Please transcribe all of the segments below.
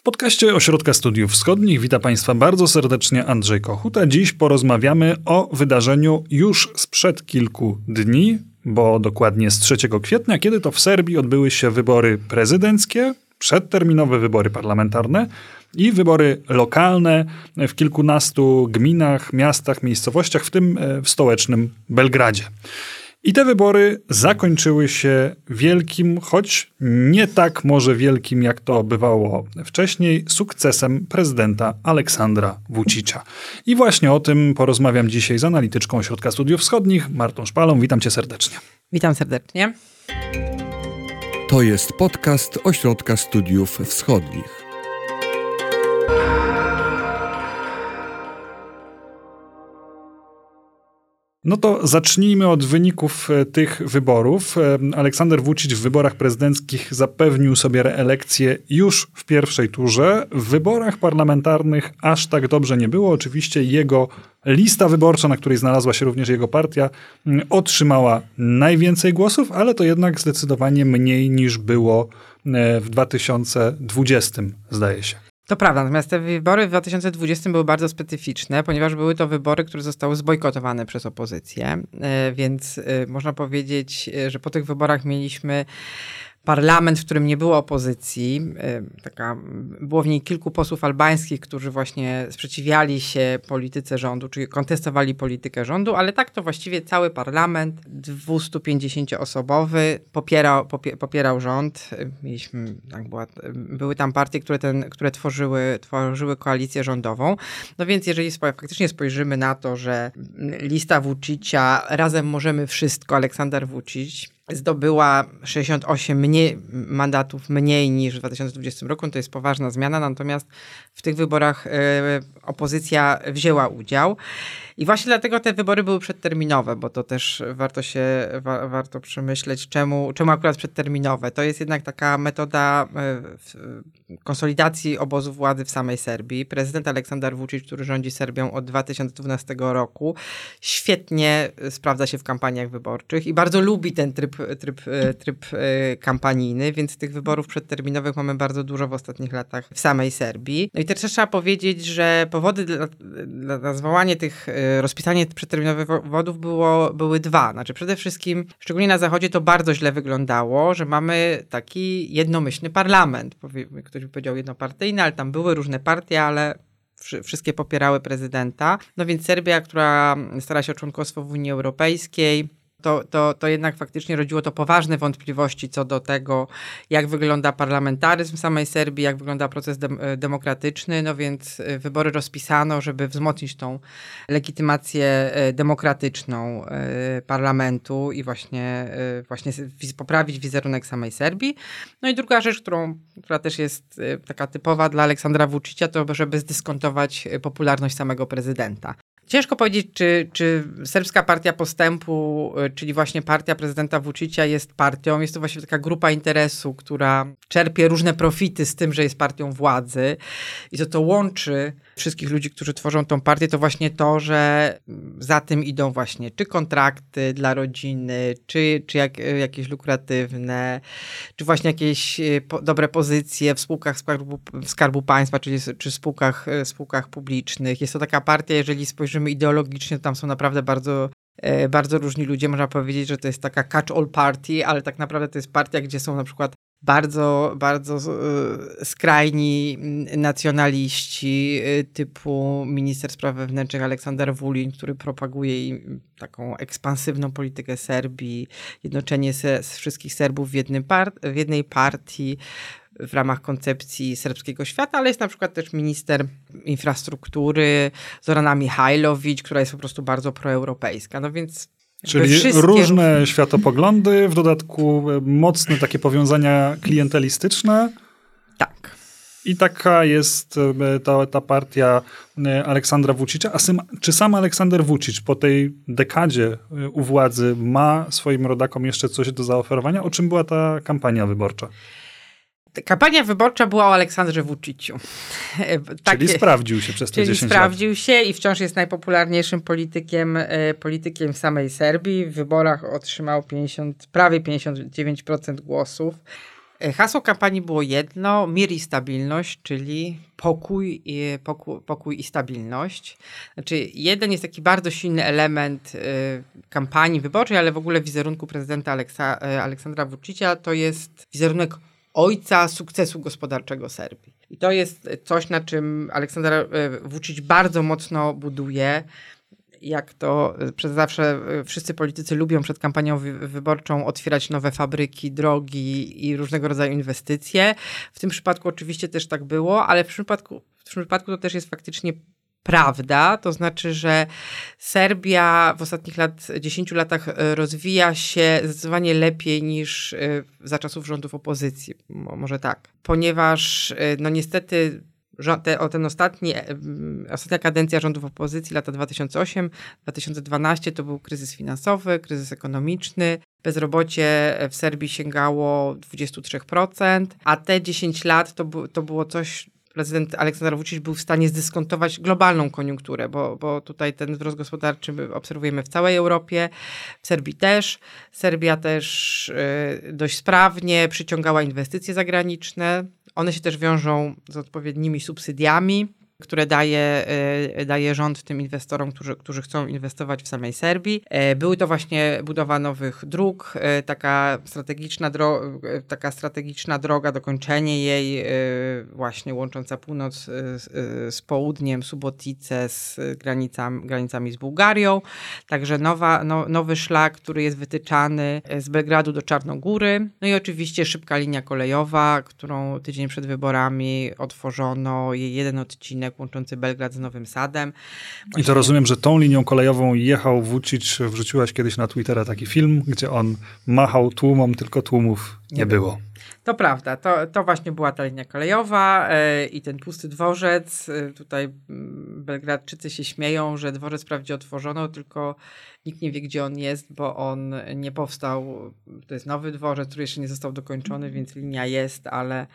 W podcaście Ośrodka Studiów Wschodnich witam Państwa bardzo serdecznie Andrzej Kochuta. Dziś porozmawiamy o wydarzeniu już sprzed kilku dni, bo dokładnie z 3 kwietnia, kiedy to w Serbii odbyły się wybory prezydenckie, przedterminowe wybory parlamentarne i wybory lokalne w kilkunastu gminach, miastach, miejscowościach, w tym w stołecznym Belgradzie. I te wybory zakończyły się wielkim, choć nie tak może wielkim, jak to bywało wcześniej, sukcesem prezydenta Aleksandra Vucicza. I właśnie o tym porozmawiam dzisiaj z analityczką Ośrodka Studiów Wschodnich, Martą Szpalą. Witam cię serdecznie. Witam serdecznie. To jest podcast Ośrodka Studiów Wschodnich. No to zacznijmy od wyników e, tych wyborów. E, Aleksander Vucic w wyborach prezydenckich zapewnił sobie reelekcję już w pierwszej turze. W wyborach parlamentarnych aż tak dobrze nie było. Oczywiście jego lista wyborcza, na której znalazła się również jego partia, otrzymała najwięcej głosów, ale to jednak zdecydowanie mniej niż było e, w 2020, zdaje się. To prawda, natomiast te wybory w 2020 były bardzo specyficzne, ponieważ były to wybory, które zostały zbojkotowane przez opozycję, e, więc e, można powiedzieć, e, że po tych wyborach mieliśmy parlament, w którym nie było opozycji. Y, taka, było w niej kilku posłów albańskich, którzy właśnie sprzeciwiali się polityce rządu, czyli kontestowali politykę rządu, ale tak to właściwie cały parlament 250-osobowy popierał, popierał rząd. Mieliśmy, tak była, były tam partie, które, ten, które tworzyły, tworzyły koalicję rządową. No więc jeżeli faktycznie spojrzymy na to, że lista Vucicia, razem możemy wszystko, Aleksander Vucic, zdobyła 68 mniej, mandatów mniej niż w 2020 roku. To jest poważna zmiana, natomiast w tych wyborach y, opozycja wzięła udział. I właśnie dlatego te wybory były przedterminowe, bo to też warto się, wa, warto przemyśleć, czemu, czemu akurat przedterminowe. To jest jednak taka metoda y, konsolidacji obozu władzy w samej Serbii. Prezydent Aleksander Vucic, który rządzi Serbią od 2012 roku, świetnie sprawdza się w kampaniach wyborczych i bardzo lubi ten tryb tryb, e, tryb e, kampanijny, więc tych wyborów przedterminowych mamy bardzo dużo w ostatnich latach w samej Serbii. No i też trzeba powiedzieć, że powody dla, dla zwołania tych, e, rozpisanie przedterminowych wyborów było, były dwa. Znaczy przede wszystkim, szczególnie na Zachodzie to bardzo źle wyglądało, że mamy taki jednomyślny parlament. Ktoś by powiedział jednopartyjny, ale tam były różne partie, ale wszystkie popierały prezydenta. No więc Serbia, która stara się o członkostwo w Unii Europejskiej, to, to, to jednak faktycznie rodziło to poważne wątpliwości co do tego, jak wygląda parlamentaryzm samej Serbii, jak wygląda proces de demokratyczny, no więc e, wybory rozpisano, żeby wzmocnić tą legitymację e, demokratyczną e, parlamentu i właśnie, właśnie poprawić wizerunek samej Serbii. No i druga rzecz, którą, która też jest taka typowa dla Aleksandra Vucicia, to żeby zdyskontować popularność samego prezydenta. Ciężko powiedzieć, czy, czy Serbska Partia Postępu, y, czyli właśnie partia prezydenta Vucicia jest partią. Jest to właśnie taka grupa interesu, która czerpie różne profity z tym, że jest partią władzy. I to to łączy wszystkich ludzi, którzy tworzą tą partię, to właśnie to, że za tym idą właśnie czy kontrakty dla rodziny, czy, czy jak, jakieś lukratywne, czy właśnie jakieś e, po, dobre pozycje w spółkach Skarbu, Skarbu Państwa, czy, czy spółkach, e, spółkach publicznych. Jest to taka partia, jeżeli spojrzymy ideologicznie, to tam są naprawdę bardzo bardzo różni ludzie. Można powiedzieć, że to jest taka catch-all party, ale tak naprawdę to jest partia, gdzie są na przykład bardzo, bardzo e, skrajni nacjonaliści y, typu minister spraw wewnętrznych Aleksander Wulin, który propaguje taką ekspansywną politykę Serbii, jednoczenie se, wszystkich Serbów w, jednym par w jednej partii w ramach koncepcji serbskiego świata, ale jest na przykład też minister infrastruktury Zorana Mihajlowicz, która jest po prostu bardzo proeuropejska. No więc Czyli wszystkie... różne światopoglądy, w dodatku e, mocne takie powiązania klientelistyczne. Tak. I taka jest e, ta, ta partia e, Aleksandra Vucicza. A czy sam Aleksander Vucic po tej dekadzie u władzy ma swoim rodakom jeszcze coś do zaoferowania? O czym była ta kampania wyborcza? Kampania wyborcza była o Aleksandrze Vuciciu. czyli sprawdził się przez te czyli 10 sprawdził się i wciąż jest najpopularniejszym politykiem, e, politykiem w samej Serbii. W wyborach otrzymał 50, prawie 59% głosów. Hasło kampanii było jedno, mir i stabilność, czyli pokój i, pokój, pokój i stabilność. Znaczy, jeden jest taki bardzo silny element y, kampanii wyborczej, ale w ogóle wizerunku prezydenta Aleksa, Aleksandra Vučića to jest wizerunek ojca sukcesu gospodarczego Serbii. I to jest coś, na czym Aleksander Vučić bardzo mocno buduje jak to przez zawsze wszyscy politycy lubią przed kampanią wyborczą otwierać nowe fabryki, drogi i różnego rodzaju inwestycje. W tym przypadku oczywiście też tak było, ale w przypadku, w tym przypadku to też jest faktycznie prawda, to znaczy, że Serbia w ostatnich lat, 10 latach e, rozwija się zdecydowanie lepiej niż e, za czasów rządów opozycji. Może tak. Ponieważ e, no niestety ten ostatni, ostatnia kadencja rządów opozycji, lata 2008-2012, to był kryzys finansowy, kryzys ekonomiczny. Bezrobocie w Serbii sięgało 23%, a te 10 lat to, to było coś, prezydent Aleksander Vucic był w stanie zdyskontować globalną koniunkturę, bo, bo tutaj ten wzrost gospodarczy obserwujemy w całej Europie, w Serbii też. Serbia też y, dość sprawnie przyciągała inwestycje zagraniczne. One się też wiążą z odpowiednimi subsydiami które daje, e, daje rząd tym inwestorom, którzy, którzy chcą inwestować w samej Serbii. E, były to właśnie budowa nowych dróg, e, taka strategiczna, dro taka strategiczna droga, dokończenie jej właśnie łącząca północ z, z południem, Subotice z granicami, granicami z Bułgarią. Także nowa, no, nowy szlak, który jest wytyczany z Belgradu do Czarnogóry. No i oczywiście szybka linia kolejowa, którą tydzień przed wyborami otworzono jej jeden odcinek odcinek łączący Belgrad z Nowym Sadem. Właśnie... I to rozumiem, że tą linią kolejową jechał Vucic, wrzuciłaś kiedyś na Twittera taki film, gdzie on machał tłumom, tylko tłumów nie, nie było. To prawda, to, to właśnie była ta linia kolejowa yy, i ten pusty dworzec. Yy, tutaj mm, Belgradczycy się śmieją, że dworzec wprawdzie otworzono, tylko nikt nie wie, gdzie on jest, bo on nie powstał. To jest nowy dworzec, który jeszcze nie został dokończony, więc linia jest, ale,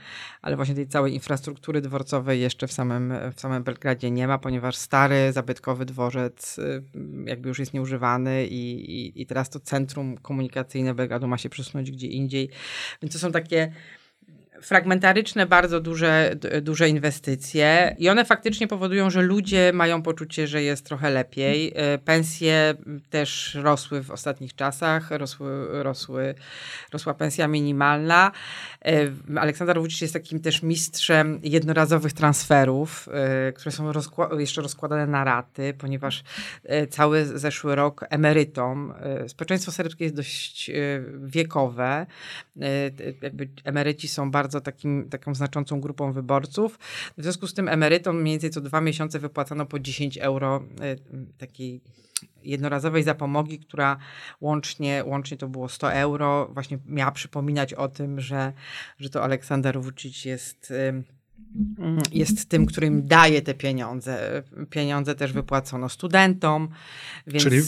ale właśnie tej całej infrastruktury dworcowej jeszcze w samym, w samym Belgradzie nie ma, ponieważ stary, zabytkowy dworzec yy, jakby już jest nieużywany i, i, i teraz to centrum komunikacyjne Belgradu ma się przesunąć gdzie indziej. Więc to są takie fragmentaryczne, bardzo duże, duże inwestycje i one faktycznie powodują, że ludzie mają poczucie, że jest trochę lepiej. E, pensje też rosły w ostatnich czasach, rosły, rosły, rosła pensja minimalna. E, Aleksander Vucic jest takim też mistrzem jednorazowych transferów, e, które są rozkła jeszcze rozkładane na raty, ponieważ cały zeszły rok emerytom, społeczeństwo serbskie jest dość wiekowe, jakby emeryci są bardzo bardzo takim, taką znaczącą grupą wyborców. W związku z tym emerytom mniej więcej co dwa miesiące wypłacano po 10 euro y, takiej jednorazowej zapomogi, która łącznie, łącznie to było 100 euro, właśnie miała przypominać o tym, że, że to Aleksander Vucic jest y, jest tym, którym daje te pieniądze. Pieniądze też wypłacono studentom. Więc... Czyli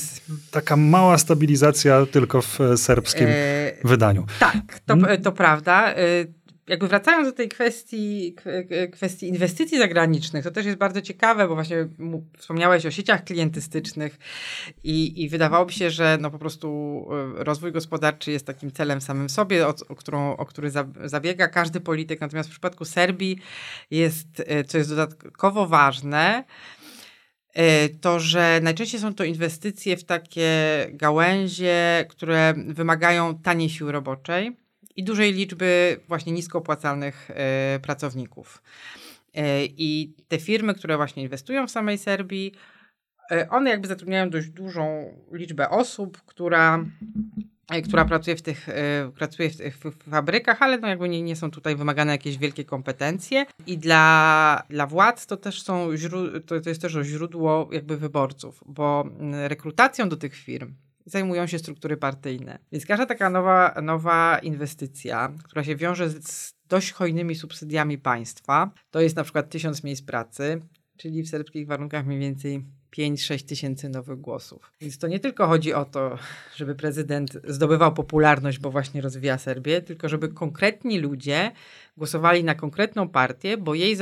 taka mała stabilizacja tylko w serbskim e... wydaniu. Tak, to, to prawda. Jakby wracając do tej kwestii, kwestii inwestycji zagranicznych, to też jest bardzo ciekawe, bo właśnie wspomniałeś o sieciach klientystycznych i, i wydawałoby się, że no po prostu e, rozwój gospodarczy jest takim celem samym sobie, o, o, którą, o który zabiega każdy polityk. Natomiast w przypadku Serbii jest, e, co jest dodatkowo ważne, e, to, że najczęściej są to inwestycje w takie gałęzie, które wymagają taniej siły roboczej i dużej liczby właśnie nisko opłacalnych e, pracowników. E, I te firmy, które właśnie inwestują w samej Serbii, e, one jakby zatrudniają dość dużą liczbę osób, która która pracuje w tych, pracuje w tych fabrykach, ale no jakby nie, nie są tutaj wymagane jakieś wielkie kompetencje. I dla, dla władz to też są to, to jest też źródło jakby wyborców, bo rekrutacją do tych firm zajmują się struktury partyjne. Więc każda taka nowa, nowa inwestycja, która się wiąże z dość hojnymi subsydiami państwa, to jest na przykład tysiąc miejsc pracy, czyli w serbskich warunkach mniej więcej 5-6 tysięcy nowych głosów. Więc to nie tylko chodzi o to, żeby prezydent zdobywał popularność, bo właśnie rozwija Serbię, tylko żeby konkretni ludzie głosowali na konkretną partię, bo jej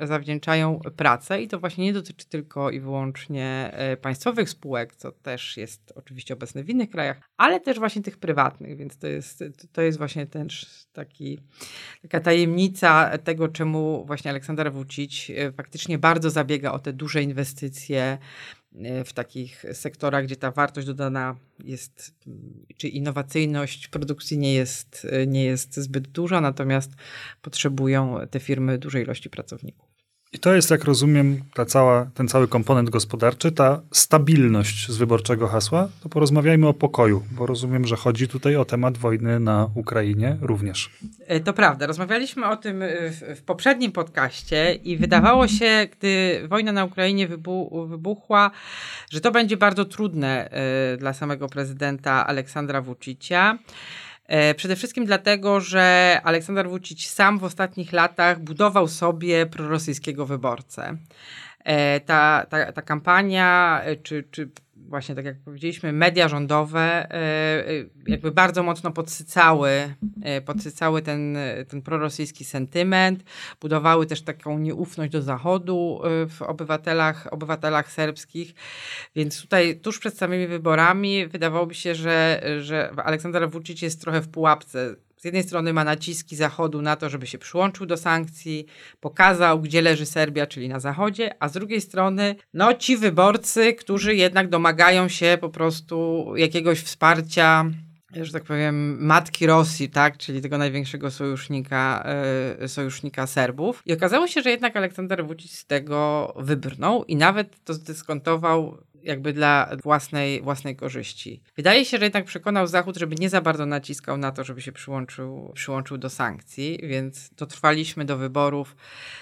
zawdzięczają pracę i to właśnie nie dotyczy tylko i wyłącznie e, państwowych spółek, co też jest oczywiście obecne w innych krajach, ale też właśnie tych prywatnych, więc to jest, to jest właśnie też taki, taka tajemnica tego, czemu właśnie Aleksander Vucic e, faktycznie bardzo zabiega o te duże inwestycje, E, w takich sektorach, gdzie ta wartość dodana jest, czy innowacyjność produkcji nie jest, e, nie jest zbyt duża, natomiast potrzebują te firmy dużej ilości pracowników. I to jest, jak rozumiem, ta cała, ten cały komponent gospodarczy, ta stabilność z wyborczego hasła. To porozmawiajmy o pokoju, bo rozumiem, że chodzi tutaj o temat wojny na Ukrainie również. E, to prawda. Rozmawialiśmy o tym e, w, w poprzednim podcaście i wydawało się, gdy wojna na Ukrainie wybu wybuchła, że to będzie bardzo trudne y, dla samego prezydenta Aleksandra Vucicia. E, przede wszystkim dlatego, że Aleksander Vucic sam w ostatnich latach budował sobie prorosyjskiego wyborcę. E, ta, ta, ta kampania, e, czy, czy właśnie tak jak powiedzieliśmy, media rządowe e, e, jakby bardzo mocno podsycały, e, podsycały ten, ten prorosyjski sentyment, budowały też taką nieufność do Zachodu w obywatelach, obywatelach serbskich. Więc tutaj tuż przed samymi wyborami wydawałoby się, że, że Aleksander Vucic jest trochę w pułapce z jednej strony ma naciski Zachodu na to, żeby się przyłączył do sankcji, pokazał, gdzie leży Serbia, czyli na Zachodzie, a z drugiej strony, no ci wyborcy, którzy jednak domagają się po prostu jakiegoś wsparcia że tak powiem, matki Rosji, tak, czyli tego największego sojusznika, yy, sojusznika Serbów. I okazało się, że jednak Aleksander Vucic z tego wybrnął i nawet to zdyskontował jakby dla własnej, własnej korzyści. Wydaje się, że jednak przekonał Zachód, żeby nie za bardzo naciskał na to, żeby się przyłączył, przyłączył do sankcji, więc dotrwaliśmy do wyborów.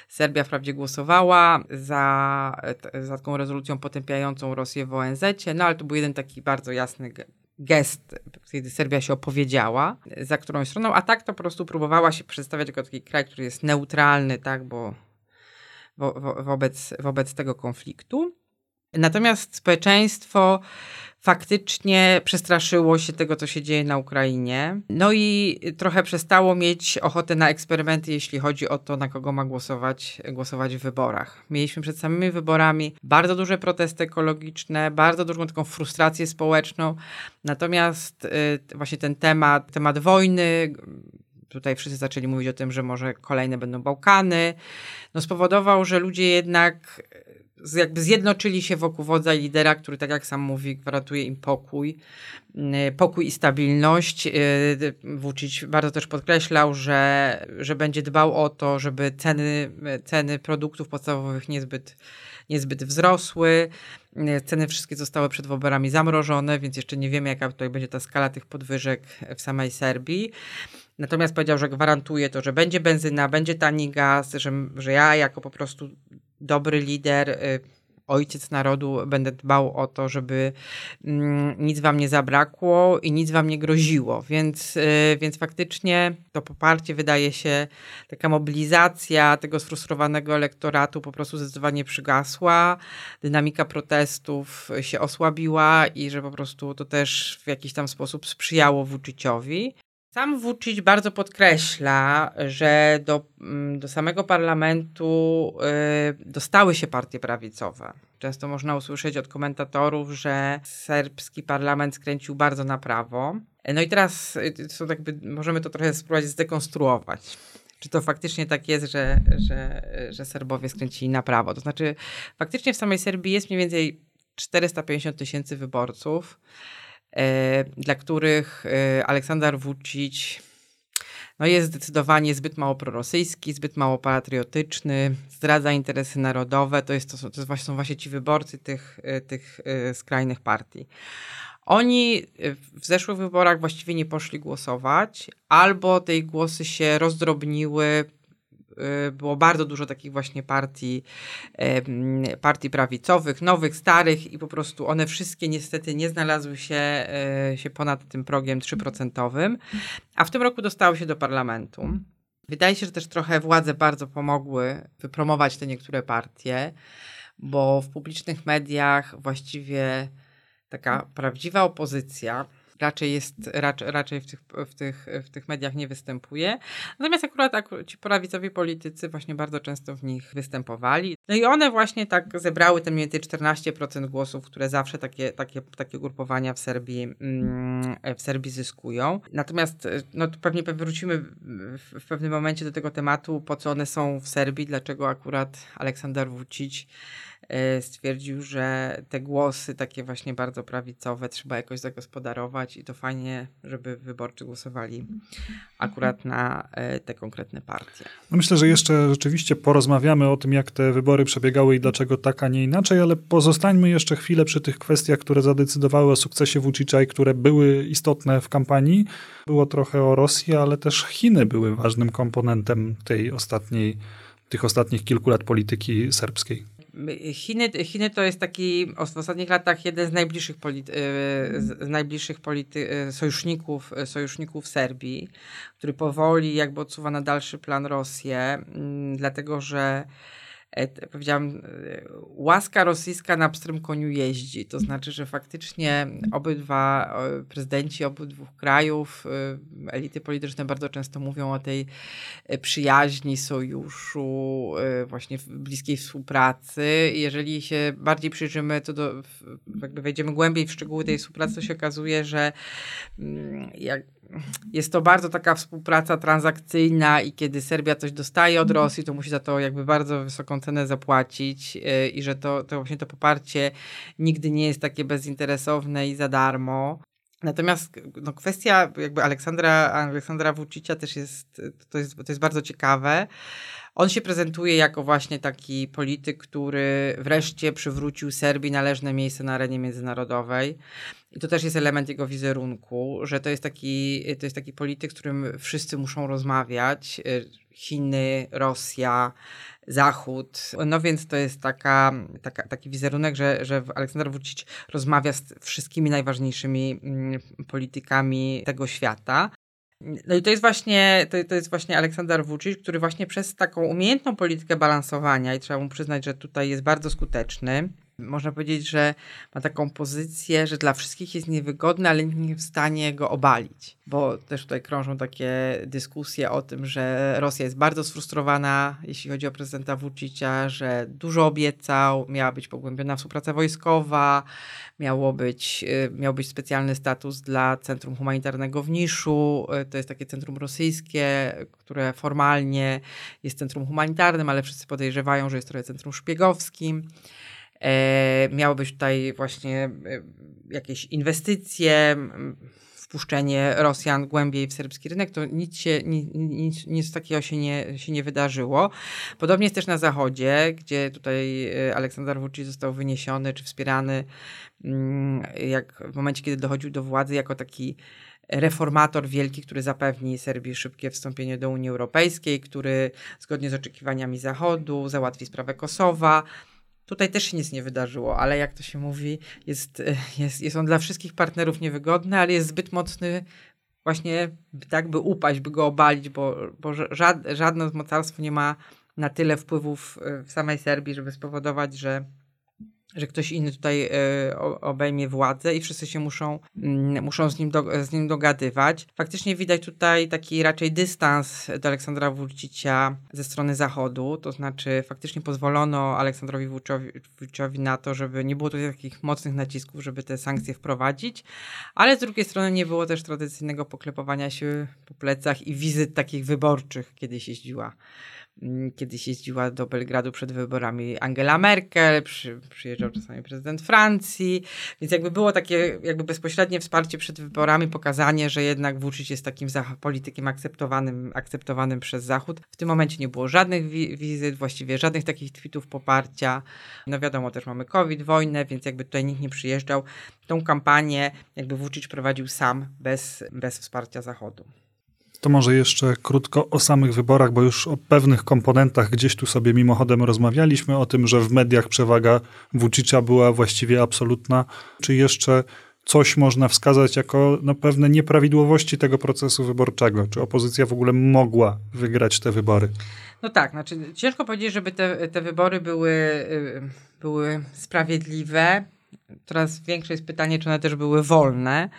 Serbia wprawdzie głosowała za, za taką rezolucją potępiającą Rosję w ONZ, no ale to był jeden taki bardzo jasny gest, kiedy Serbia się opowiedziała za którą stroną, a tak to po prostu próbowała się przedstawiać jako taki kraj, który jest neutralny, tak, bo wo, wo, wobec, wobec tego konfliktu. Natomiast społeczeństwo faktycznie przestraszyło się tego, co się dzieje na Ukrainie. No i trochę przestało mieć ochotę na eksperymenty, jeśli chodzi o to, na kogo ma głosować, głosować w wyborach. Mieliśmy przed samymi wyborami bardzo duże protesty ekologiczne, bardzo dużą taką frustrację społeczną. Natomiast y, właśnie ten temat, temat wojny, tutaj wszyscy zaczęli mówić o tym, że może kolejne będą Bałkany, no spowodował, że ludzie jednak jakby zjednoczyli się wokół wodza i lidera, który, tak jak sam mówi, gwarantuje im pokój, mm, pokój i stabilność. Y, Vucic bardzo też podkreślał, że, że będzie dbał o to, żeby ceny, ceny produktów podstawowych niezbyt, niezbyt wzrosły. Y, ceny wszystkie zostały przed wyborami zamrożone, więc jeszcze nie wiemy, jaka tutaj będzie ta skala tych podwyżek w samej Serbii. Natomiast powiedział, że gwarantuje to, że będzie benzyna, będzie tani gaz, że, że ja jako po prostu dobry lider, y, ojciec narodu, będę dbał o to, żeby mm, nic wam nie zabrakło i nic wam nie groziło. Więc, y, więc faktycznie to poparcie wydaje się, taka mobilizacja tego sfrustrowanego elektoratu po prostu zdecydowanie przygasła. Dynamika protestów się osłabiła i że po prostu to też w jakiś tam sposób sprzyjało Vuciciowi. Sam Vucic bardzo podkreśla, że do, mm, do samego parlamentu y, dostały się partie prawicowe. Często można usłyszeć od komentatorów, że serbski parlament skręcił bardzo na prawo. No i teraz y, są jakby, możemy to trochę spróbować zdekonstruować. Czy to faktycznie tak jest, że, że, że Serbowie skręcili na prawo? To znaczy, faktycznie w samej Serbii jest mniej więcej 450 tysięcy wyborców. E, dla których e, Aleksander Vucic no jest zdecydowanie zbyt mało prorosyjski, zbyt mało patriotyczny, zdradza interesy narodowe. To, jest, to, są, to właśnie, są właśnie ci wyborcy tych, e, tych skrajnych partii. Oni w zeszłych wyborach właściwie nie poszli głosować, albo te głosy się rozdrobniły było bardzo dużo takich właśnie partii, partii prawicowych, nowych, starych i po prostu one wszystkie niestety nie znalazły się, e, się ponad tym progiem 3%, a w tym roku dostały się do parlamentu. Wydaje się, że też trochę władze bardzo pomogły wypromować te niektóre partie bo w publicznych mediach właściwie taka prawdziwa opozycja raczej jest, raczej, raczej w, tych, w, tych, w tych mediach nie występuje. Natomiast akurat, ci prawicowi politycy właśnie bardzo często w nich występowali. No i one właśnie tak zebrały te mniej więcej 14% głosów, które zawsze takie, takie, takie ugrupowania w Serbii, mm, w Serbii zyskują. Natomiast no pewnie wrócimy w, pewnym momencie do tego tematu, po co one są w Serbii, dlaczego akurat Aleksander Vucic stwierdził, że te głosy takie właśnie bardzo prawicowe trzeba jakoś zagospodarować i to fajnie, żeby wyborcy głosowali akurat na e, te konkretne partie. No myślę, że jeszcze rzeczywiście porozmawiamy o tym, jak te wybory przebiegały i dlaczego tak, a nie inaczej, ale pozostańmy jeszcze chwilę przy tych kwestiach, które zadecydowały o sukcesie Vucicia i które były istotne w kampanii. Było trochę o Rosji, ale też Chiny były ważnym komponentem tej ostatniej, tych ostatnich kilku lat polityki serbskiej. Chiny, Chiny to jest taki w ostatnich latach jeden z najbliższych, polity, e, z najbliższych polity, e, sojuszników, e, sojuszników Serbii, który powoli jakby odsuwa na dalszy plan Rosję, mm, dlatego że powiedziałam, e, łaska rosyjska na pstrym koniu jeździ. To znaczy, że faktycznie obydwa prezydenci obydwu krajów, e, elity polityczne bardzo często mówią o tej przyjaźni, sojuszu, właśnie bliskiej współpracy. Jeżeli się bardziej przyjrzymy, to do, jakby wejdziemy głębiej w szczegóły tej współpracy, to się okazuje, że mm, jak jest to bardzo taka współpraca transakcyjna i kiedy Serbia coś dostaje od Rosji, to musi za to jakby bardzo wysoką cenę zapłacić yy, i że to, to właśnie to poparcie nigdy nie jest takie bezinteresowne i za darmo. Natomiast no, kwestia jakby Aleksandra, Aleksandra Vucicia też jest to, jest, to jest bardzo ciekawe. On się prezentuje jako właśnie taki polityk, który wreszcie przywrócił Serbii należne miejsce na arenie międzynarodowej. I to też jest element jego wizerunku, że to jest taki, to jest taki polityk, z którym wszyscy muszą rozmawiać. Chiny, Rosja, Zachód. No więc to jest taka, taka, taki wizerunek, że, że Aleksander Vucic rozmawia z wszystkimi najważniejszymi mm, politykami tego świata. No i to jest właśnie, to, to jest właśnie Aleksander Vucic, który właśnie przez taką umiejętną politykę balansowania i trzeba mu przyznać, że tutaj jest bardzo skuteczny, można powiedzieć, że ma taką pozycję, że dla wszystkich jest niewygodny, ale nie jest w stanie go obalić. Bo też tutaj krążą takie dyskusje o tym, że Rosja jest bardzo sfrustrowana, jeśli chodzi o prezydenta Vucicia, że dużo obiecał, miała być pogłębiona współpraca wojskowa, miało być, y, miał być specjalny status dla Centrum Humanitarnego w Niszu. Y, to jest takie centrum rosyjskie, które formalnie jest centrum humanitarnym, ale wszyscy podejrzewają, że jest trochę centrum szpiegowskim. E, miało być tutaj właśnie e, jakieś inwestycje, wpuszczenie Rosjan głębiej w serbski rynek, to nic, się, nic, nic, nic takiego się nie, się nie wydarzyło. Podobnie jest też na Zachodzie, gdzie tutaj e, Aleksander Vucic został wyniesiony czy wspierany mm, jak w momencie, kiedy dochodził do władzy jako taki reformator wielki, który zapewni Serbii szybkie wstąpienie do Unii Europejskiej, który zgodnie z oczekiwaniami Zachodu załatwi sprawę Kosowa. Tutaj też się nic nie wydarzyło, ale jak to się mówi, jest, jest, jest on dla wszystkich partnerów niewygodny, ale jest zbyt mocny właśnie tak, by upaść, by go obalić, bo, bo żadne mocarstwo nie ma na tyle wpływów e, w samej Serbii, żeby spowodować, że że ktoś inny tutaj y, obejmie władzę i wszyscy się muszą, y, muszą z, nim do, z nim dogadywać. Faktycznie widać tutaj taki raczej dystans do Aleksandra Vucicia ze strony Zachodu, to znaczy faktycznie pozwolono Aleksandrowi Vuciciowi na to, żeby nie było tutaj takich mocnych nacisków, żeby te sankcje wprowadzić, ale z drugiej strony nie było też tradycyjnego poklepowania się po plecach i wizyt takich wyborczych, kiedyś jeździła. Mm, kiedyś jeździła do Belgradu przed wyborami Angela Merkel, przy, przyjeżdżał czasami prezydent Francji, więc jakby było takie jakby bezpośrednie wsparcie przed wyborami, pokazanie, że jednak Vucic jest takim politykiem akceptowanym, akceptowanym przez Zachód. W tym momencie nie było żadnych wi wizyt, właściwie żadnych takich tweetów poparcia. No wiadomo, też mamy COVID, wojnę, więc jakby tutaj nikt nie przyjeżdżał. Tą kampanię jakby Vucic prowadził sam, bez, bez wsparcia Zachodu. To może jeszcze krótko o samych wyborach, bo już o pewnych komponentach gdzieś tu sobie mimochodem rozmawialiśmy, o tym, że w mediach przewaga Vucicia była właściwie absolutna. Czy jeszcze coś można wskazać jako no, pewne nieprawidłowości tego procesu wyborczego? Czy opozycja w ogóle mogła wygrać te wybory? No tak, znaczy ciężko powiedzieć, żeby te, te wybory były, y, były sprawiedliwe. Coraz większe jest pytanie, czy one też były wolne.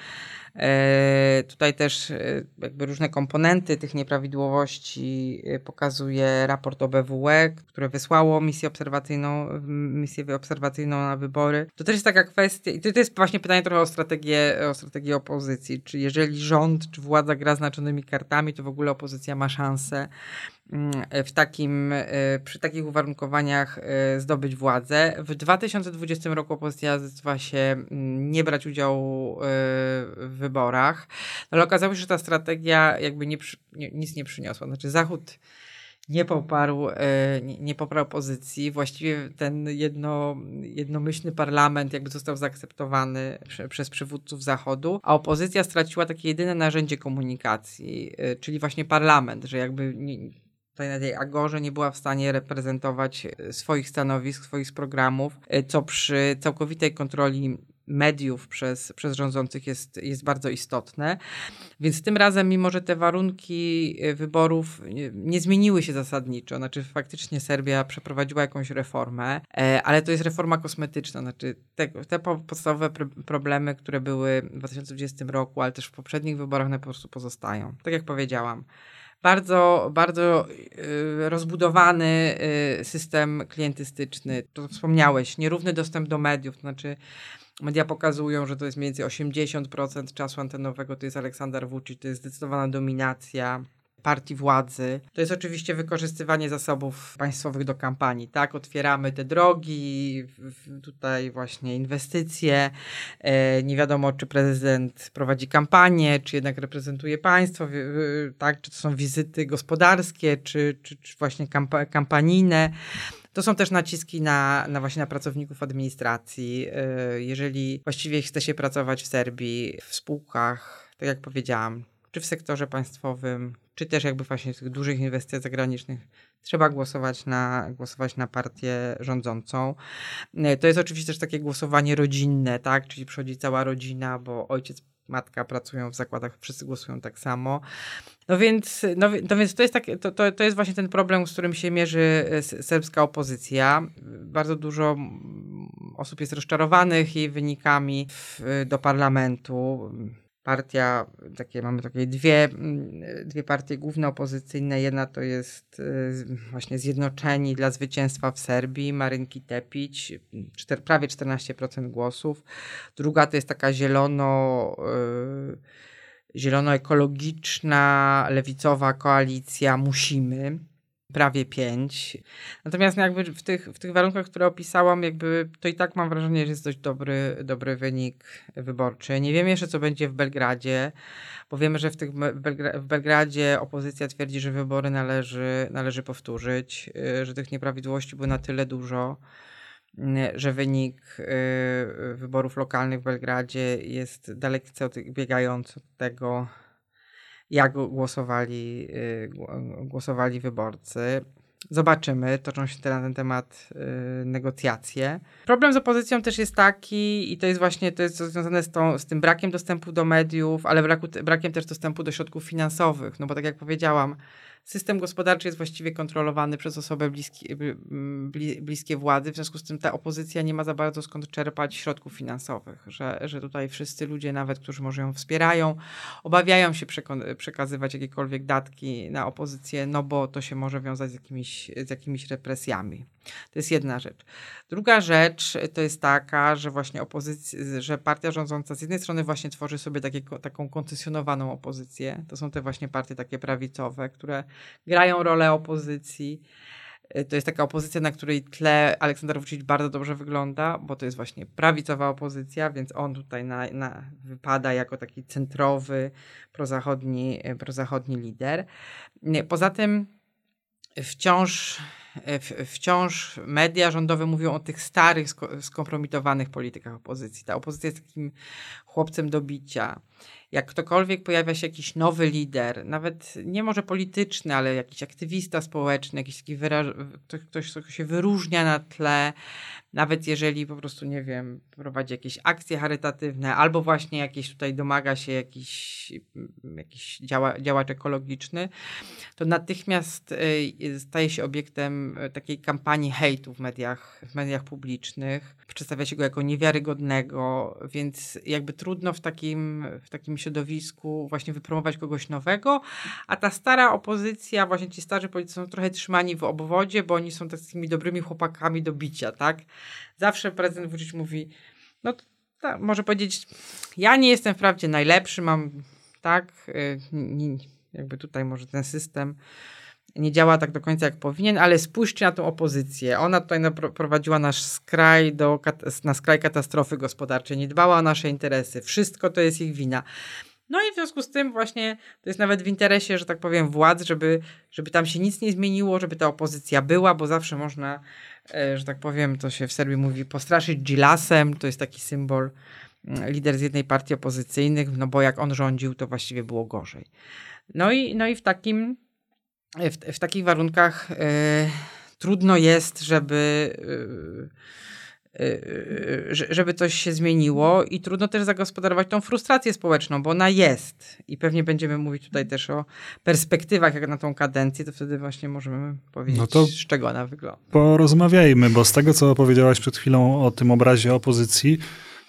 E, tutaj też e, jakby różne komponenty tych nieprawidłowości e, pokazuje raport OBWE, które wysłało misję obserwacyjną, misję obserwacyjną na wybory. To też jest taka kwestia, i to, jest właśnie pytanie trochę o strategię, o strategię opozycji. Czy jeżeli rząd, czy władza gra znaczonymi kartami, to w ogóle opozycja ma szansę w takim, e, przy takich uwarunkowaniach e, zdobyć władzę. W 2020 roku opozycja zdecydowała się mm, nie brać udziału e, w wyborach, no, ale okazało się, że ta strategia jakby nie, nic nie przyniosła. Znaczy Zachód nie poparł, nie, poparł pozycji. Właściwie ten jedno, jednomyślny parlament jakby został zaakceptowany prze, przez przywódców Zachodu, a opozycja straciła takie jedyne narzędzie komunikacji, czyli właśnie parlament, że jakby na tej Agorze nie była w stanie reprezentować e, swoich stanowisk, swoich programów, e, co przy całkowitej kontroli mediów przez, przez rządzących jest, jest bardzo istotne. Więc tym razem, mimo że te warunki e, wyborów nie, zmieniły się zasadniczo, znaczy faktycznie Serbia przeprowadziła jakąś reformę, ale to jest reforma kosmetyczna, znaczy te, te podstawowe pr problemy, które były w 2020 roku, ale też w poprzednich wyborach, one po prostu pozostają. Tak jak powiedziałam bardzo, bardzo y, rozbudowany y, system klientystyczny. To wspomniałeś, nierówny dostęp do mediów, to znaczy media pokazują, że to jest mniej więcej 80% czasu antenowego, to jest Aleksander Vucic, to jest zdecydowana dominacja partii władzy. To jest oczywiście wykorzystywanie zasobów państwowych do kampanii, tak? Otwieramy te drogi, tutaj właśnie inwestycje. E, nie wiadomo, czy prezydent prowadzi kampanię, czy jednak reprezentuje państwo, tak? Czy to są wizyty gospodarskie, czy, czy, czy właśnie kampa kampanijne. To są też naciski na, na właśnie na pracowników administracji. E, jeżeli właściwie chce się pracować w Serbii, w spółkach, tak jak powiedziałam, czy w sektorze państwowym, czy też jakby właśnie tych dużych inwestycjach zagranicznych trzeba głosować na, głosować na partię rządzącą. E, to jest oczywiście też takie głosowanie rodzinne, tak? Czyli przychodzi cała rodzina, bo ojciec, matka pracują w zakładach, wszyscy głosują tak samo. No więc, no, no więc to, jest tak, to, to, to jest właśnie ten problem, z którym się mierzy e, serbska opozycja. Bardzo dużo osób jest rozczarowanych jej wynikami w, do parlamentu partia, takie, mamy takie dwie, mm, dwie partie główne opozycyjne. Jedna to jest y, właśnie Zjednoczeni dla Zwycięstwa w Serbii, Marynki Tepić, czter, prawie 14% głosów. Druga to jest taka zielono, y, zielono-ekologiczna, lewicowa koalicja Musimy prawie 5. Natomiast jakby w tych, w tych warunkach, które opisałam, jakby to i tak mam wrażenie, że jest dość dobry, dobry wynik wyborczy. Nie wiem jeszcze, co będzie w Belgradzie, bo wiemy, że w, tych, Belgra w Belgradzie opozycja twierdzi, że wybory należy, należy powtórzyć, y, że tych nieprawidłowości było na tyle dużo, y, że wynik y, wyborów lokalnych w Belgradzie jest dalece odbiegający od tego, jak głosowali, y, głosowali wyborcy. Zobaczymy, toczą się teraz na ten temat y, negocjacje. Problem z opozycją też jest taki, i to jest właśnie to jest związane z, tą, z tym brakiem dostępu do mediów, ale braku, brakiem też dostępu do środków finansowych. No bo tak jak powiedziałam, system gospodarczy jest właściwie kontrolowany przez osoby bliskie, bliskie władzy, w związku z tym ta opozycja nie ma za bardzo skąd czerpać środków finansowych, że, że tutaj wszyscy ludzie, nawet którzy może ją wspierają, obawiają się przekazywać jakiekolwiek datki na opozycję, no bo to się może wiązać z jakimiś, z jakimiś represjami. To jest jedna rzecz. Druga rzecz to jest taka, że właśnie opozycja, że partia rządząca z jednej strony właśnie tworzy sobie takie, taką koncesjonowaną opozycję. To są te właśnie partie takie prawicowe, które grają rolę opozycji. Y, to jest taka opozycja, na której tle Aleksander Vucic bardzo dobrze wygląda, bo to jest właśnie prawicowa opozycja, więc on tutaj na, na, wypada jako taki centrowy, prozachodni, prozachodni lider. Poza tym wciąż wciąż media rządowe mówią o tych starych, skompromitowanych politykach opozycji. Ta opozycja jest takim chłopcem do bicia jak ktokolwiek pojawia się jakiś nowy lider, nawet nie może polityczny, ale jakiś aktywista społeczny, jakiś taki ktoś, ktoś, kto się wyróżnia na tle, nawet jeżeli po prostu, nie wiem, prowadzi jakieś akcje charytatywne, albo właśnie jakieś tutaj domaga się jakiś, jakiś działa, działacz ekologiczny, to natychmiast y, staje się obiektem y, takiej kampanii hejtu w mediach, w mediach publicznych. Przedstawia się go jako niewiarygodnego, więc jakby trudno w takim, w takim środowisku właśnie wypromować kogoś nowego, a ta stara opozycja, właśnie ci starzy politycy są trochę trzymani w obwodzie, bo oni są takimi dobrymi chłopakami do bicia, tak? Zawsze prezydent Vucic mówi, no tak, może powiedzieć, ja nie jestem wprawdzie najlepszy, mam, tak, y, jakby tutaj może ten system nie działa tak do końca jak powinien, ale spójrzcie na tą opozycję. Ona tutaj prowadziła nasz skraj do, na skraj katastrofy gospodarczej, nie dbała o nasze interesy. Wszystko to jest ich wina. No i w związku z tym właśnie to jest nawet w interesie, że tak powiem, władz, żeby, żeby tam się nic nie zmieniło, żeby ta opozycja była, bo zawsze można, e, że tak powiem, to się w Serbii mówi, postraszyć Gilasem, to jest taki symbol, mm, lider z jednej partii opozycyjnych, no bo jak on rządził, to właściwie było gorzej. No i, no i w takim w, w takich warunkach y, trudno jest, żeby, y, y, żeby coś się zmieniło i trudno też zagospodarować tą frustrację społeczną, bo ona jest. I pewnie będziemy mówić tutaj też o perspektywach jak na tą kadencję, to wtedy właśnie możemy powiedzieć, no z czego ona wygląda. Porozmawiajmy, bo z tego, co powiedziałaś przed chwilą o tym obrazie opozycji,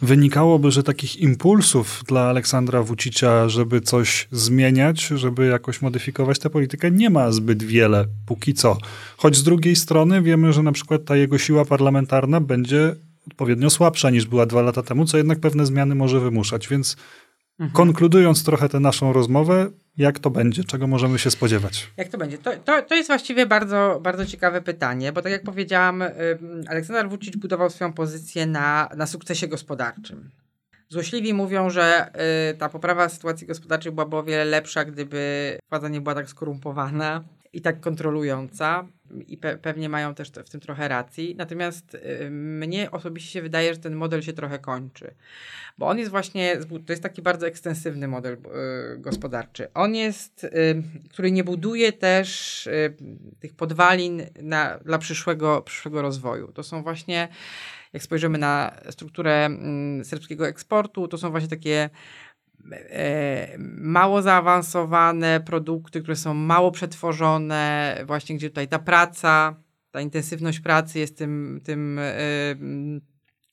wynikałoby, że takich impulsów dla Aleksandra Wucicia, żeby coś zmieniać, żeby jakoś modyfikować tę politykę, nie ma zbyt wiele póki co. Choć z drugiej strony wiemy, że na przykład ta jego siła parlamentarna będzie odpowiednio słabsza niż była dwa lata temu, co jednak pewne zmiany może wymuszać. Więc mhm. konkludując trochę tę naszą rozmowę, jak to będzie? Czego możemy się spodziewać? Jak to będzie? To, to, to jest właściwie bardzo, bardzo ciekawe pytanie, bo tak jak powiedziałam, Aleksander Vucic budował swoją pozycję na, na sukcesie gospodarczym. Złośliwi mówią, że y, ta poprawa sytuacji gospodarczej byłaby o wiele lepsza, gdyby władza nie była tak skorumpowana i tak kontrolująca i pe pewnie mają też w tym trochę racji. Natomiast y, mnie osobiście się wydaje, że ten model się trochę kończy. Bo on jest właśnie, to jest taki bardzo ekstensywny model y, gospodarczy. On jest, y, który nie buduje też tych podwalin na, dla przyszłego, przyszłego rozwoju. To są właśnie, jak spojrzymy na strukturę mm, serbskiego eksportu, to są właśnie takie mało zaawansowane produkty, które są mało przetworzone, właśnie gdzie tutaj ta praca, ta intensywność pracy jest tym, tym e,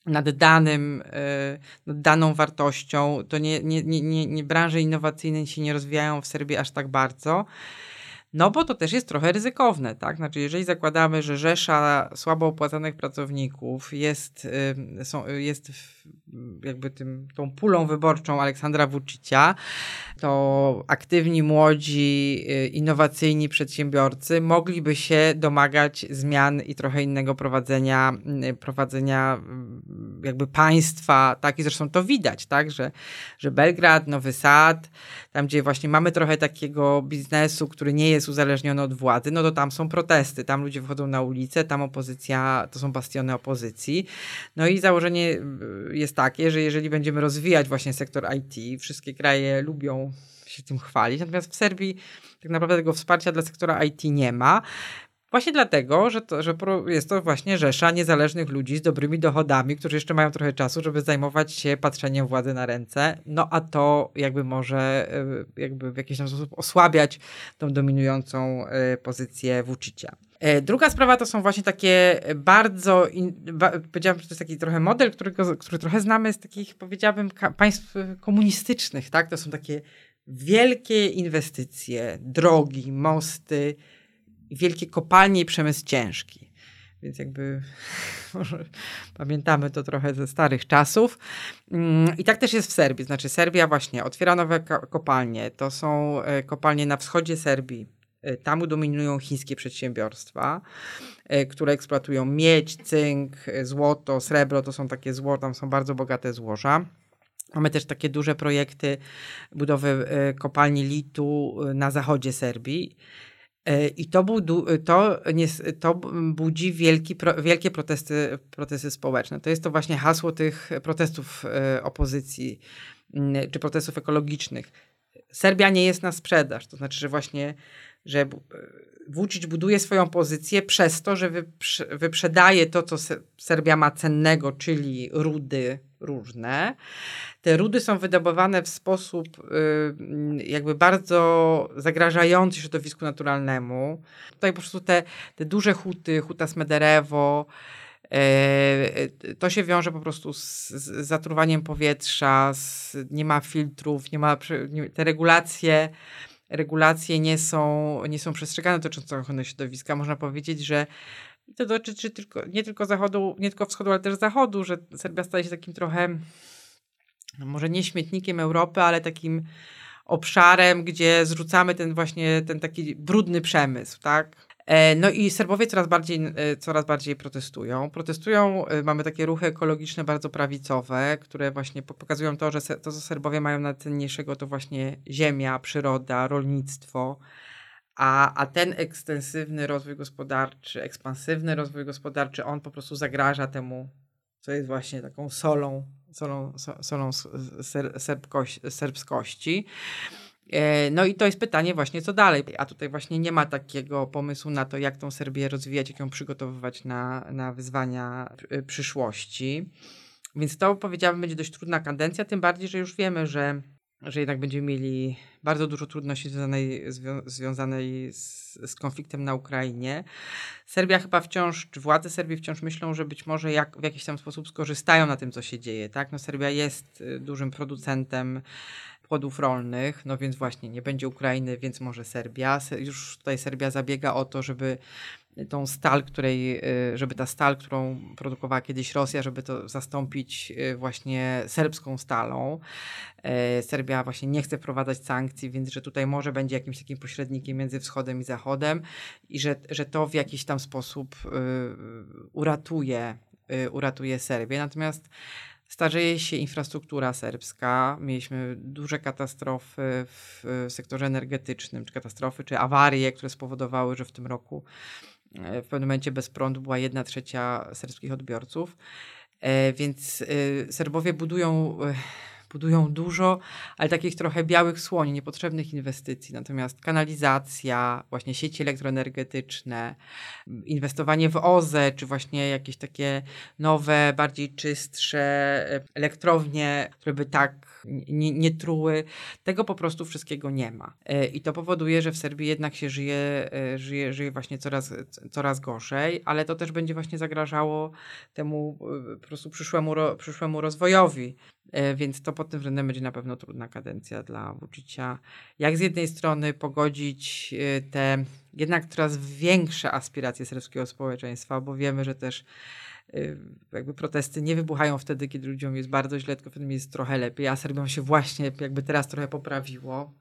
nad danym, e, nad daną wartością. To nie, nie, nie, nie, branże innowacyjne się nie rozwijają w Serbii aż tak bardzo. No bo to też jest trochę ryzykowne, tak? Znaczy, jeżeli zakładamy, że rzesza słabo opłacanych pracowników jest, są, jest jakby tym, tą pulą wyborczą Aleksandra Vucicia, to aktywni, młodzi, y, innowacyjni przedsiębiorcy mogliby się domagać zmian i trochę innego prowadzenia, y, prowadzenia jakby państwa, tak? I zresztą to widać, tak? Że, że Belgrad, Nowy Sad, tam gdzie właśnie mamy trochę takiego biznesu, który nie jest uzależniony od władzy, no to tam są protesty, tam ludzie wychodzą na ulicę, tam opozycja, to są bastiony opozycji. No i założenie jest takie, że jeżeli będziemy rozwijać właśnie sektor IT, wszystkie kraje lubią się tym chwalić, natomiast w Serbii tak naprawdę tego wsparcia dla sektora IT nie ma. Właśnie dlatego, że, to, że jest to właśnie rzesza niezależnych ludzi z dobrymi dochodami, którzy jeszcze mają trochę czasu, żeby zajmować się patrzeniem władzy na ręce. No a to jakby może e, jakby w jakiś tam sposób osłabiać tą dominującą e, pozycję Vucicia. E, druga sprawa to są właśnie takie bardzo, ba, powiedziałabym, że to jest taki trochę model, którego, który trochę znamy z takich, powiedziałabym, państw komunistycznych, tak? To są takie wielkie inwestycje, drogi, mosty, wielkie kopalnie i przemysł ciężki. Więc jakby może pamiętamy to trochę ze starych czasów. Mm, I tak też jest w Serbii. Znaczy Serbia właśnie otwiera nowe kopalnie. To są e, kopalnie na wschodzie Serbii. E, tam dominują chińskie przedsiębiorstwa, e, które eksploatują miedź, cynk, złoto, srebro. To są takie złoto, tam są bardzo bogate złoża. Mamy też takie duże projekty budowy kopalni litu na zachodzie Serbii. I to, budu, to, nie, to budzi wielki, pro, wielkie protesty, protesty społeczne. To jest to właśnie hasło tych protestów opozycji czy protestów ekologicznych. Serbia nie jest na sprzedaż. To znaczy, że właśnie że Vucic buduje swoją pozycję przez to, że wyprzedaje to, co Serbia ma cennego, czyli rudy różne. Te rudy są wydobywane w sposób y, jakby bardzo zagrażający środowisku naturalnemu. Tutaj po prostu te, te duże huty, huta Smederewo, y, to się wiąże po prostu z, z zatruwaniem powietrza, z, nie ma filtrów, nie ma te regulacje regulacje nie są, nie są przestrzegane dotyczące ochrony środowiska. Można powiedzieć, że to dotyczy tylko, nie tylko zachodu, nie tylko wschodu, ale też zachodu, że Serbia staje się takim trochę, no może nie śmietnikiem Europy, ale takim obszarem, gdzie zrzucamy ten właśnie, ten taki brudny przemysł, tak? E, no i Serbowie coraz bardziej, e, coraz bardziej protestują. Protestują, e, mamy takie ruchy ekologiczne bardzo prawicowe, które właśnie pokazują to, że to, co Serbowie mają najcenniejszego, to właśnie ziemia, przyroda, rolnictwo. A, a ten ekstensywny rozwój gospodarczy, ekspansywny rozwój gospodarczy, on po prostu zagraża temu, co jest właśnie taką solą, solą, solą serbskości. E, no i to jest pytanie właśnie, co dalej. A tutaj właśnie nie ma takiego pomysłu na to, jak tą Serbię rozwijać, jak ją przygotowywać na, na wyzwania e, przyszłości. Więc to powiedziałabym będzie dość trudna kadencja, tym bardziej, że już wiemy, że, że jednak będziemy mieli bardzo dużo trudności związanej, zwią związanej z, z, konfliktem na Ukrainie. Serbia chyba wciąż, czy władze Serbii wciąż myślą, że być może jak, w jakiś tam sposób skorzystają na tym, co się dzieje. Tak? No, Serbia jest e, dużym producentem płodów rolnych, no więc właśnie nie będzie Ukrainy, więc może Serbia. Już tutaj Serbia zabiega o to, żeby tą stal, której, y, żeby ta stal, którą produkowała kiedyś Rosja, żeby to zastąpić y, właśnie serbską stalą. E, Serbia właśnie nie chce wprowadzać sankcji, więc że tutaj może będzie jakimś takim pośrednikiem między wschodem i zachodem i że, że to w jakiś tam sposób y, uratuje, uratuje Serbię. Natomiast Starzeje się infrastruktura serbska. Mieliśmy duże katastrofy w sektorze energetycznym, czy katastrofy, czy awarie, które spowodowały, że w tym roku w pewnym momencie bez prądu była jedna trzecia serbskich odbiorców. E, więc e, Serbowie budują budują dużo, ale takich trochę białych słoni, niepotrzebnych inwestycji. Natomiast kanalizacja, właśnie sieci elektroenergetyczne, inwestowanie w OZE, czy właśnie jakieś takie nowe, bardziej czystsze elektrownie, które by tak nie, nie truły. Tego po prostu wszystkiego nie ma. E, I to powoduje, że w Serbii jednak się żyje, e, żyje, żyje właśnie coraz, coraz gorzej, ale to też będzie właśnie zagrażało temu e, po prostu przyszłemu, przyszłemu rozwojowi. Więc to pod tym względem będzie na pewno trudna kadencja dla Vucicia. Jak z jednej strony pogodzić te jednak coraz większe aspiracje serbskiego społeczeństwa, bo wiemy, że też Y, jakby protesty nie wybuchają wtedy, kiedy ludziom jest bardzo źle, tylko wtedy jest trochę lepiej, a Serbiom się właśnie jakby teraz trochę poprawiło.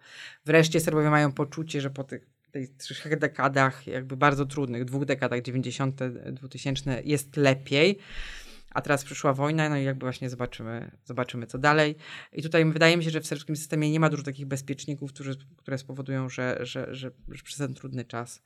Wreszcie Serbowie mają poczucie, że po tych, tych trzech dekadach, jakby bardzo trudnych, dwóch dekadach, 90., 2000 jest lepiej. A teraz przyszła wojna, no i jakby właśnie zobaczymy, zobaczymy co dalej. I tutaj wydaje mi się, że w serbskim systemie nie ma dużo takich bezpieczników, którzy, które spowodują, że, że, że, że przez ten trudny czas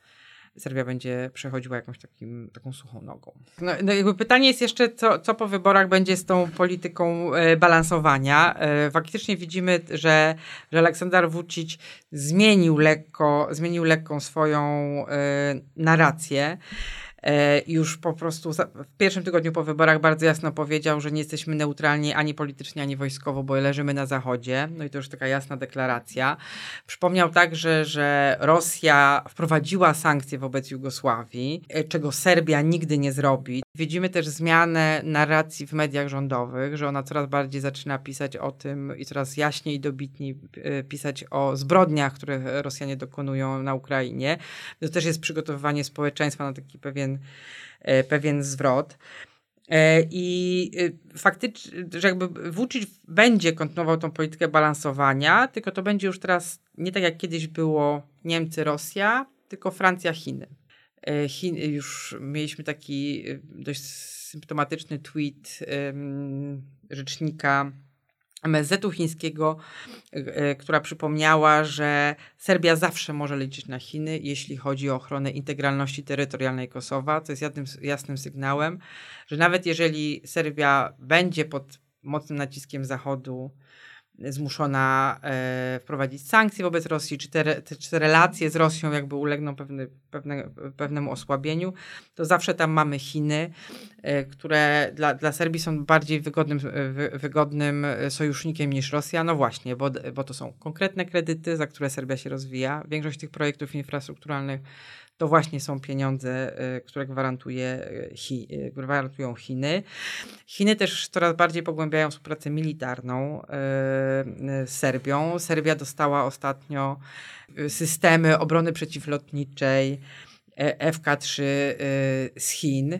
Serbia będzie przechodziła jakąś takim, taką suchą nogą. No, no jakby pytanie jest jeszcze, co, co po wyborach będzie z tą polityką e, balansowania. E, faktycznie widzimy, że, że Aleksander Vucic zmienił lekko, zmienił lekką swoją e, narrację. E, już po prostu w pierwszym tygodniu po wyborach bardzo jasno powiedział, że nie jesteśmy neutralni ani politycznie, ani wojskowo, bo leżymy na zachodzie. No i to już taka jasna deklaracja. Przypomniał także, że Rosja wprowadziła sankcje wobec Jugosławii, e, czego Serbia nigdy nie zrobi. Widzimy też zmianę narracji w mediach rządowych, że ona coraz bardziej zaczyna pisać o tym i coraz jaśniej i dobitniej e, pisać o zbrodniach, które Rosjanie dokonują na Ukrainie. To też jest przygotowywanie społeczeństwa na taki pewien, e, pewien zwrot. E, I faktycznie, że jakby Vucic będzie kontynuował tą politykę balansowania, tylko to będzie już teraz nie tak jak kiedyś było Niemcy, Rosja, tylko Francja, Chiny. E, Chin, już mieliśmy taki e, dość symptomatyczny tweet rzecznika MSZ-u chińskiego, e, która przypomniała, że Serbia zawsze może liczyć na Chiny, jeśli chodzi o ochronę integralności terytorialnej Kosowa. To jest jasnym, jasnym sygnałem, że nawet jeżeli Serbia będzie pod mocnym naciskiem Zachodu, zmuszona e, wprowadzić sankcje wobec Rosji, czy te, te, czy te relacje z Rosją jakby ulegną pewne, pewne, pewnemu osłabieniu, to zawsze tam mamy Chiny, e, które dla, dla Serbii są bardziej wygodnym, wy, wygodnym sojusznikiem niż Rosja. No właśnie, bo, bo to są konkretne kredyty, za które Serbia się rozwija. Większość tych projektów infrastrukturalnych to właśnie są pieniądze, y, które gwarantuje y, Chi, y, gwarantują Chiny. Chiny też coraz bardziej pogłębiają współpracę militarną z Serbią. Serbia dostała ostatnio systemy obrony przeciwlotniczej FK-3 z Chin.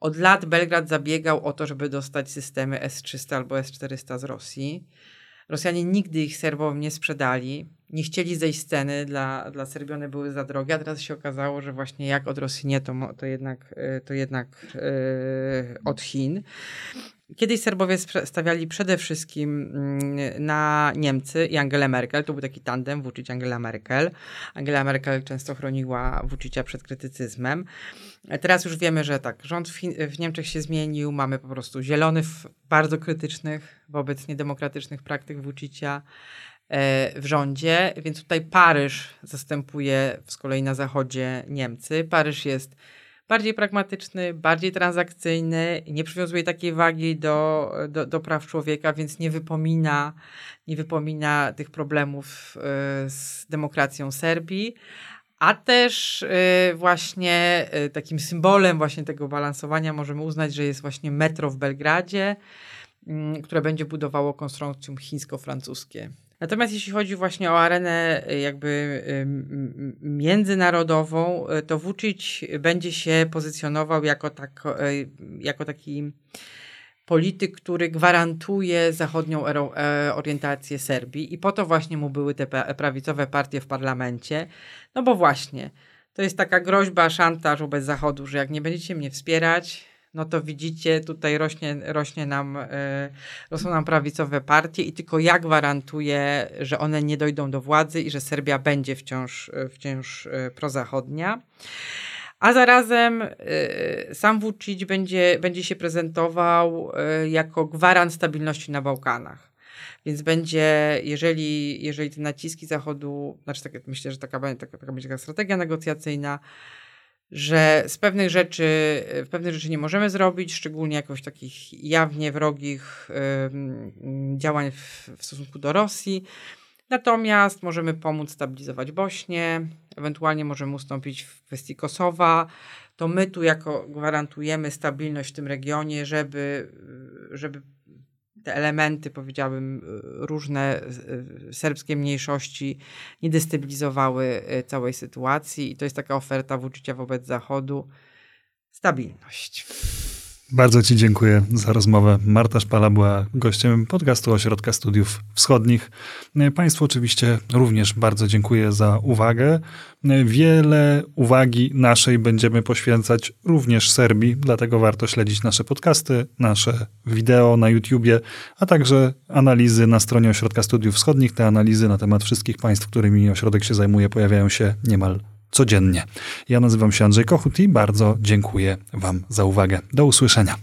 Od lat Belgrad zabiegał o to, żeby dostać systemy S-300 albo S-400 z Rosji. Rosjanie nigdy ich Serbom nie sprzedali nie chcieli zejść sceny, dla, dla Serbii one były za drogie, a teraz się okazało, że właśnie jak od Rosji nie, to, to jednak, e, to jednak yy, od Chin. Kiedyś Serbowie stawiali przede wszystkim mm, na Niemcy i Angelę Merkel. To był taki tandem Vucic-Angela Merkel. Angela Merkel często chroniła Vucicia przed krytycyzmem. Teraz już wiemy, że tak, rząd w, w Niemczech się zmienił. Mamy po prostu zielonych, bardzo krytycznych wobec niedemokratycznych praktyk Vucicia. E, w rządzie, więc tutaj Paryż zastępuje z kolei na zachodzie Niemcy. Paryż jest bardziej pragmatyczny, bardziej transakcyjny, nie przywiązuje takiej wagi do, do, do praw człowieka, więc nie wypomina, nie wypomina tych problemów e, z demokracją Serbii. A też e, właśnie takim symbolem właśnie tego balansowania możemy uznać, że jest właśnie metro w Belgradzie, które będzie budowało konstrukcją chińsko-francuskie. Natomiast jeśli chodzi właśnie o arenę y, jakby y, międzynarodową, y, to Vucic będzie się pozycjonował jako, tak, jako taki polityk, który gwarantuje zachodnią e, orientację Serbii. I po to właśnie mu były te prawicowe partie w parlamencie, no bo właśnie to jest taka groźba, szantaż wobec Zachodu, że jak nie będziecie mnie wspierać, no to widzicie, tutaj rośnie, rośnie nam, e, rosną nam prawicowe partie i tylko ja gwarantuję, że one nie dojdą do władzy i że Serbia będzie wciąż, e, wciąż e, prozachodnia. A zarazem sam Vucic będzie, będzie się prezentował jako gwarant stabilności na Bałkanach. Więc będzie, jeżeli, jeżeli te naciski Zachodu, znaczy tak, myślę, że taka, taka, taka będzie taka strategia negocjacyjna, że z pewnych rzeczy, pewnych rzeczy nie możemy zrobić, szczególnie jakoś takich jawnie wrogich działań w, w stosunku do Rosji. Natomiast możemy pomóc stabilizować Bośnię, ewentualnie możemy ustąpić w kwestii Kosowa. To my tu jako gwarantujemy stabilność w tym regionie, żeby, żeby te elementy, powiedziałbym, y, różne y, serbskie mniejszości nie destabilizowały y, całej sytuacji i to jest taka oferta w uczucia wobec Zachodu. Stabilność. Bardzo Ci dziękuję za rozmowę. Marta Szpala była gościem podcastu Ośrodka Studiów Wschodnich. Państwu oczywiście również bardzo dziękuję za uwagę. Wiele uwagi naszej będziemy poświęcać również Serbii, dlatego warto śledzić nasze podcasty, nasze wideo na YouTubie, a także analizy na stronie Ośrodka Studiów Wschodnich. Te analizy na temat wszystkich państw, którymi ośrodek się zajmuje, pojawiają się niemal codziennie. Ja nazywam się Andrzej Kochut i bardzo dziękuję Wam za uwagę. Do usłyszenia.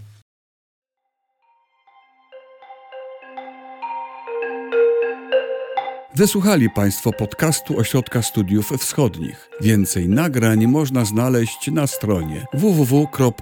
Wysłuchali Państwo podcastu Ośrodka Studiów Wschodnich. Więcej nagrań można znaleźć na stronie www.osw.waw.pl.